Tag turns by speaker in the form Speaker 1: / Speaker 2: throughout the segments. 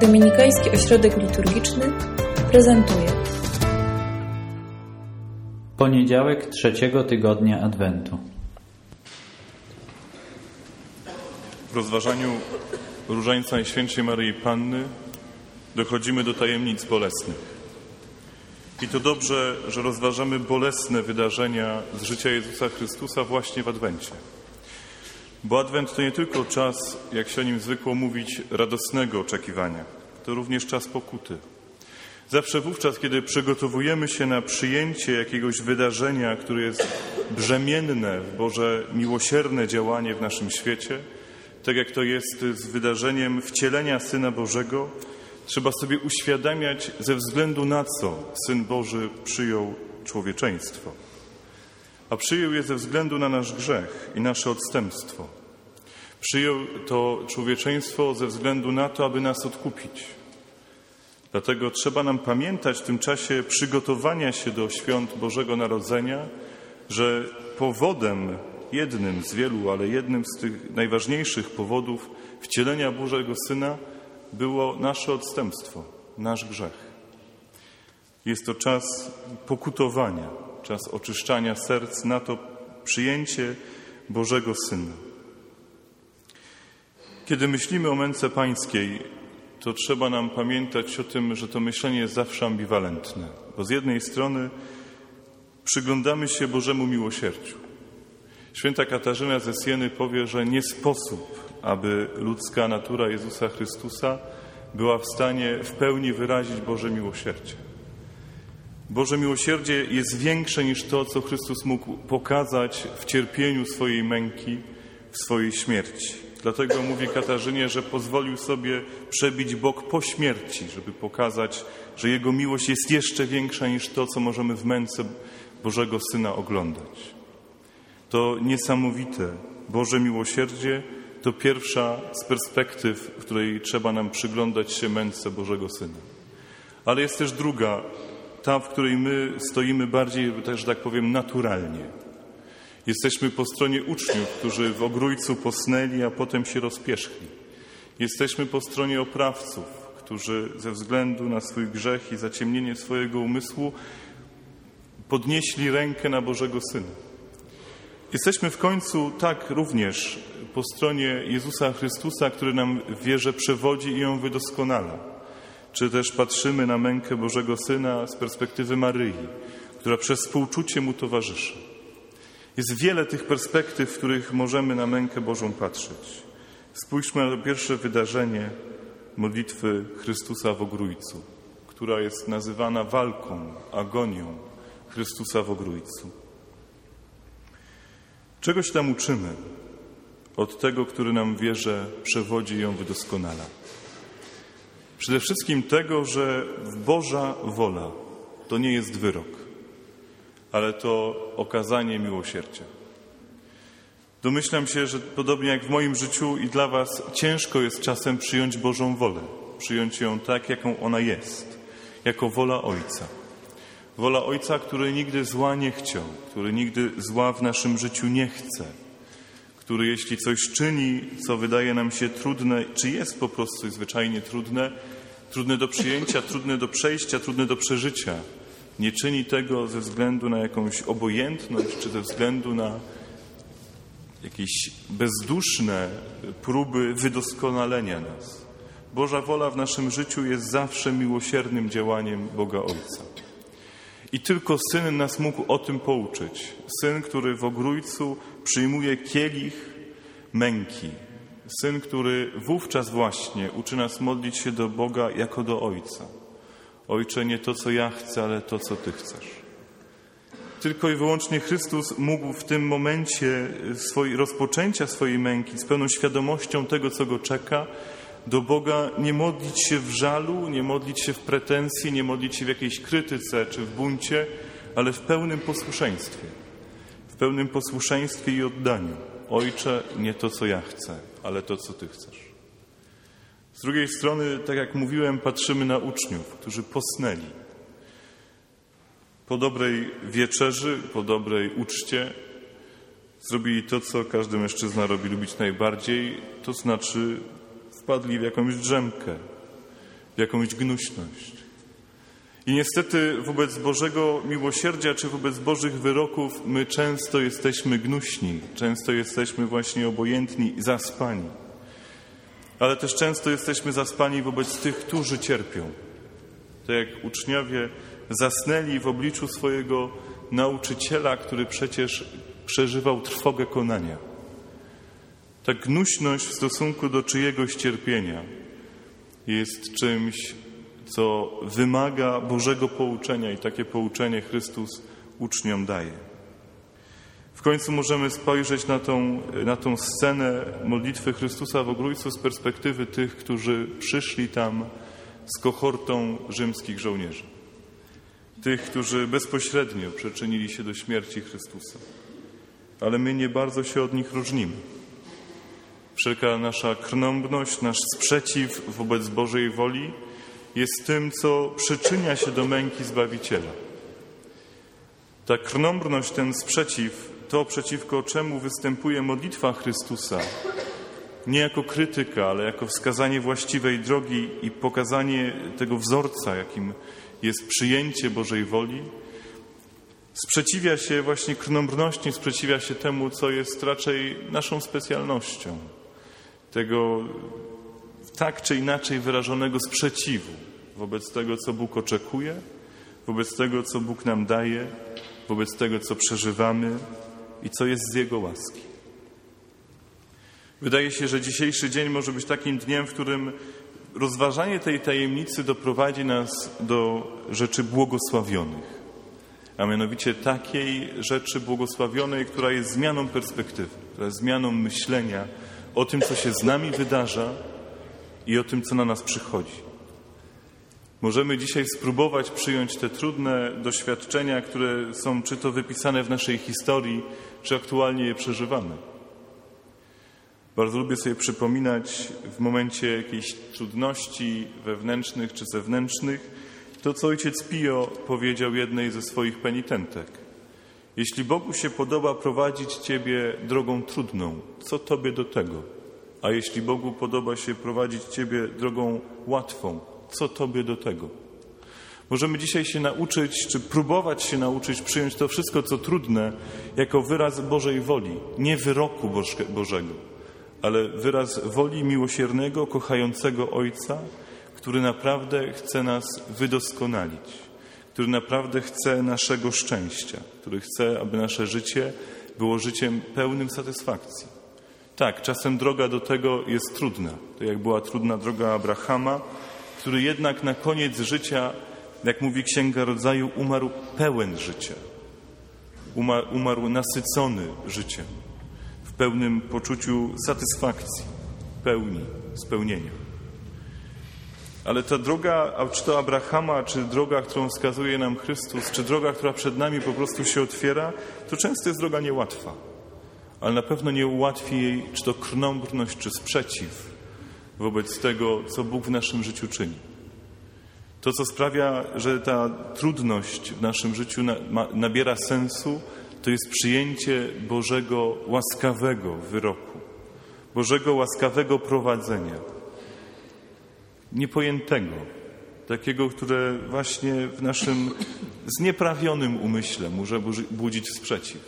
Speaker 1: Dominikański Ośrodek Liturgiczny prezentuje
Speaker 2: Poniedziałek trzeciego tygodnia Adwentu.
Speaker 3: W rozważaniu Różańca Najświętszej Maryi Panny dochodzimy do tajemnic bolesnych. I to dobrze, że rozważamy bolesne wydarzenia z życia Jezusa Chrystusa właśnie w Adwencie. Bo Adwent to nie tylko czas, jak się o nim zwykło mówić, radosnego oczekiwania. To również czas pokuty. Zawsze wówczas, kiedy przygotowujemy się na przyjęcie jakiegoś wydarzenia, które jest brzemienne w Boże miłosierne działanie w naszym świecie, tak jak to jest z wydarzeniem wcielenia Syna Bożego, trzeba sobie uświadamiać, ze względu na co Syn Boży przyjął człowieczeństwo. A przyjął je ze względu na nasz grzech i nasze odstępstwo. Przyjął to człowieczeństwo ze względu na to, aby nas odkupić. Dlatego trzeba nam pamiętać w tym czasie przygotowania się do świąt Bożego Narodzenia, że powodem, jednym z wielu, ale jednym z tych najważniejszych powodów wcielenia Bożego Syna było nasze odstępstwo, nasz grzech. Jest to czas pokutowania, czas oczyszczania serc na to przyjęcie Bożego Syna. Kiedy myślimy o męce pańskiej, to trzeba nam pamiętać o tym, że to myślenie jest zawsze ambiwalentne, bo z jednej strony przyglądamy się Bożemu miłosierdziu. Święta Katarzyna ze Sieny powie, że nie sposób, aby ludzka natura Jezusa Chrystusa była w stanie w pełni wyrazić Boże miłosierdzie. Boże miłosierdzie jest większe niż to, co Chrystus mógł pokazać w cierpieniu swojej męki, w swojej śmierci. Dlatego mówi Katarzynie, że pozwolił sobie przebić bok po śmierci, żeby pokazać, że Jego miłość jest jeszcze większa niż to, co możemy w męce Bożego Syna oglądać. To niesamowite Boże miłosierdzie to pierwsza z perspektyw, w której trzeba nam przyglądać się męce Bożego Syna. Ale jest też druga, ta, w której my stoimy bardziej, że tak powiem, naturalnie. Jesteśmy po stronie uczniów, którzy w ogrójcu posnęli, a potem się rozpierzchli. Jesteśmy po stronie oprawców, którzy ze względu na swój grzech i zaciemnienie swojego umysłu podnieśli rękę na Bożego Syna. Jesteśmy w końcu tak również po stronie Jezusa Chrystusa, który nam w wierze przewodzi i ją wydoskonala. Czy też patrzymy na mękę Bożego Syna z perspektywy Maryi, która przez współczucie Mu towarzyszy. Jest wiele tych perspektyw, w których możemy na mękę Bożą patrzeć. Spójrzmy na to pierwsze wydarzenie modlitwy Chrystusa w Ogrójcu, która jest nazywana walką, agonią Chrystusa w Ogrójcu. Czegoś tam uczymy od tego, który nam wierze przewodzi i ją wydoskonala. Przede wszystkim tego, że Boża wola to nie jest wyrok, ale to okazanie miłosierdzia. Domyślam się, że podobnie jak w moim życiu i dla Was, ciężko jest czasem przyjąć Bożą wolę, przyjąć ją tak, jaką ona jest, jako wola Ojca. Wola Ojca, który nigdy zła nie chciał, który nigdy zła w naszym życiu nie chce, który jeśli coś czyni, co wydaje nam się trudne, czy jest po prostu zwyczajnie trudne, trudne do przyjęcia, trudne do przejścia, trudne do przeżycia, nie czyni tego ze względu na jakąś obojętność, czy ze względu na jakieś bezduszne próby wydoskonalenia nas. Boża wola w naszym życiu jest zawsze miłosiernym działaniem Boga Ojca. I tylko Syn nas mógł o tym pouczyć. Syn, który w ogrójcu przyjmuje kielich męki. Syn, który wówczas właśnie uczy nas modlić się do Boga jako do Ojca. Ojcze, nie to, co ja chcę, ale to, co Ty chcesz. Tylko i wyłącznie Chrystus mógł w tym momencie swojej, rozpoczęcia swojej męki z pełną świadomością tego, co go czeka, do Boga nie modlić się w żalu, nie modlić się w pretensji, nie modlić się w jakiejś krytyce czy w buncie, ale w pełnym posłuszeństwie. Pełnym posłuszeństwie i oddaniu. Ojcze, nie to, co ja chcę, ale to, co Ty chcesz. Z drugiej strony, tak jak mówiłem, patrzymy na uczniów, którzy posnęli. Po dobrej wieczerzy, po dobrej uczcie zrobili to, co każdy mężczyzna robi lubić najbardziej, to znaczy wpadli w jakąś drzemkę. w jakąś gnuśność. I niestety wobec Bożego miłosierdzia czy wobec Bożych wyroków my często jesteśmy gnuśni, często jesteśmy właśnie obojętni zaspani. Ale też często jesteśmy zaspani wobec tych, którzy cierpią. Tak jak uczniowie zasnęli w obliczu swojego nauczyciela, który przecież przeżywał trwogę konania. Ta gnuśność w stosunku do czyjegoś cierpienia jest czymś, co wymaga Bożego pouczenia i takie pouczenie Chrystus uczniom daje. W końcu możemy spojrzeć na tą, na tą scenę modlitwy Chrystusa w Ogrójcu z perspektywy tych, którzy przyszli tam z kohortą rzymskich żołnierzy. Tych, którzy bezpośrednio przyczynili się do śmierci Chrystusa. Ale my nie bardzo się od nich różnimy. Wszelka nasza krnąbność, nasz sprzeciw wobec Bożej woli jest tym, co przyczynia się do męki Zbawiciela. Ta krnąbrność, ten sprzeciw, to przeciwko czemu występuje modlitwa Chrystusa, nie jako krytyka, ale jako wskazanie właściwej drogi i pokazanie tego wzorca, jakim jest przyjęcie Bożej woli, sprzeciwia się właśnie krnąbrności, sprzeciwia się temu, co jest raczej naszą specjalnością, tego tak czy inaczej wyrażonego sprzeciwu wobec tego, co Bóg oczekuje, wobec tego, co Bóg nam daje, wobec tego, co przeżywamy i co jest z Jego łaski. Wydaje się, że dzisiejszy dzień może być takim dniem, w którym rozważanie tej tajemnicy doprowadzi nas do rzeczy błogosławionych, a mianowicie takiej rzeczy błogosławionej, która jest zmianą perspektywy, która jest zmianą myślenia o tym, co się z nami wydarza i o tym, co na nas przychodzi. Możemy dzisiaj spróbować przyjąć te trudne doświadczenia, które są czy to wypisane w naszej historii, czy aktualnie je przeżywamy. Bardzo lubię sobie przypominać w momencie jakichś trudności wewnętrznych czy zewnętrznych to, co ojciec Pio powiedział jednej ze swoich penitentek. Jeśli Bogu się podoba prowadzić Ciebie drogą trudną, co Tobie do tego? A jeśli Bogu podoba się prowadzić Ciebie drogą łatwą, co Tobie do tego? Możemy dzisiaj się nauczyć, czy próbować się nauczyć przyjąć to wszystko, co trudne, jako wyraz Bożej woli, nie wyroku Bożego, ale wyraz woli miłosiernego, kochającego Ojca, który naprawdę chce nas wydoskonalić, który naprawdę chce naszego szczęścia, który chce, aby nasze życie było życiem pełnym satysfakcji. Tak, czasem droga do tego jest trudna. To jak była trudna droga Abrahama, który jednak na koniec życia, jak mówi Księga Rodzaju, umarł pełen życia. Umarł, umarł nasycony życiem, w pełnym poczuciu satysfakcji, pełni, spełnienia. Ale ta droga, czy to Abrahama, czy droga, którą wskazuje nam Chrystus, czy droga, która przed nami po prostu się otwiera, to często jest droga niełatwa. Ale na pewno nie ułatwi jej, czy to krnąbrność, czy sprzeciw, wobec tego, co Bóg w naszym życiu czyni. To, co sprawia, że ta trudność w naszym życiu nabiera sensu, to jest przyjęcie Bożego łaskawego wyroku, Bożego łaskawego prowadzenia, niepojętego, takiego, które właśnie w naszym znieprawionym umyśle może budzić sprzeciw,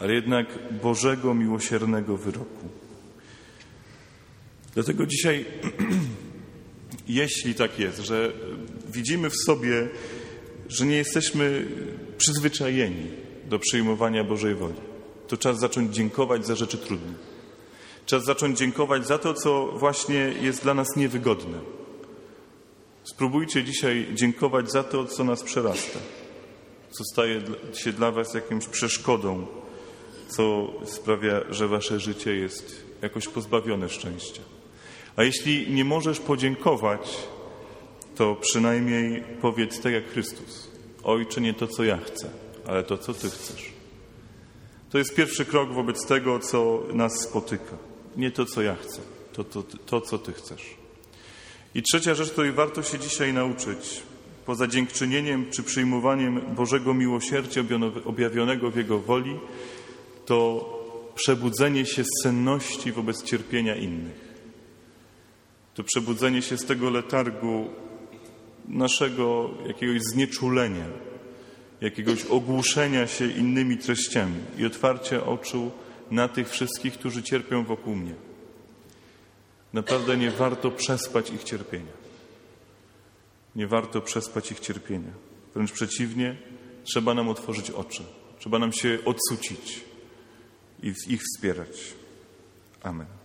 Speaker 3: ale jednak Bożego miłosiernego wyroku. Dlatego dzisiaj, jeśli tak jest, że widzimy w sobie, że nie jesteśmy przyzwyczajeni do przyjmowania Bożej woli, to czas zacząć dziękować za rzeczy trudne. Czas zacząć dziękować za to, co właśnie jest dla nas niewygodne. Spróbujcie dzisiaj dziękować za to, co nas przerasta, co staje się dla Was jakimś przeszkodą, co sprawia, że Wasze życie jest jakoś pozbawione szczęścia. A jeśli nie możesz podziękować, to przynajmniej powiedz tak jak Chrystus. Ojcze, nie to, co ja chcę, ale to, co Ty chcesz. To jest pierwszy krok wobec tego, co nas spotyka. Nie to, co ja chcę, to, to, to co Ty chcesz. I trzecia rzecz, której warto się dzisiaj nauczyć, poza dziękczynieniem czy przyjmowaniem Bożego miłosierdzia objawionego w Jego woli, to przebudzenie się z senności wobec cierpienia innych to przebudzenie się z tego letargu naszego jakiegoś znieczulenia, jakiegoś ogłuszenia się innymi treściami i otwarcia oczu na tych wszystkich, którzy cierpią wokół mnie. Naprawdę nie warto przespać ich cierpienia. Nie warto przespać ich cierpienia. Wręcz przeciwnie, trzeba nam otworzyć oczy. Trzeba nam się odsucić i ich wspierać. Amen.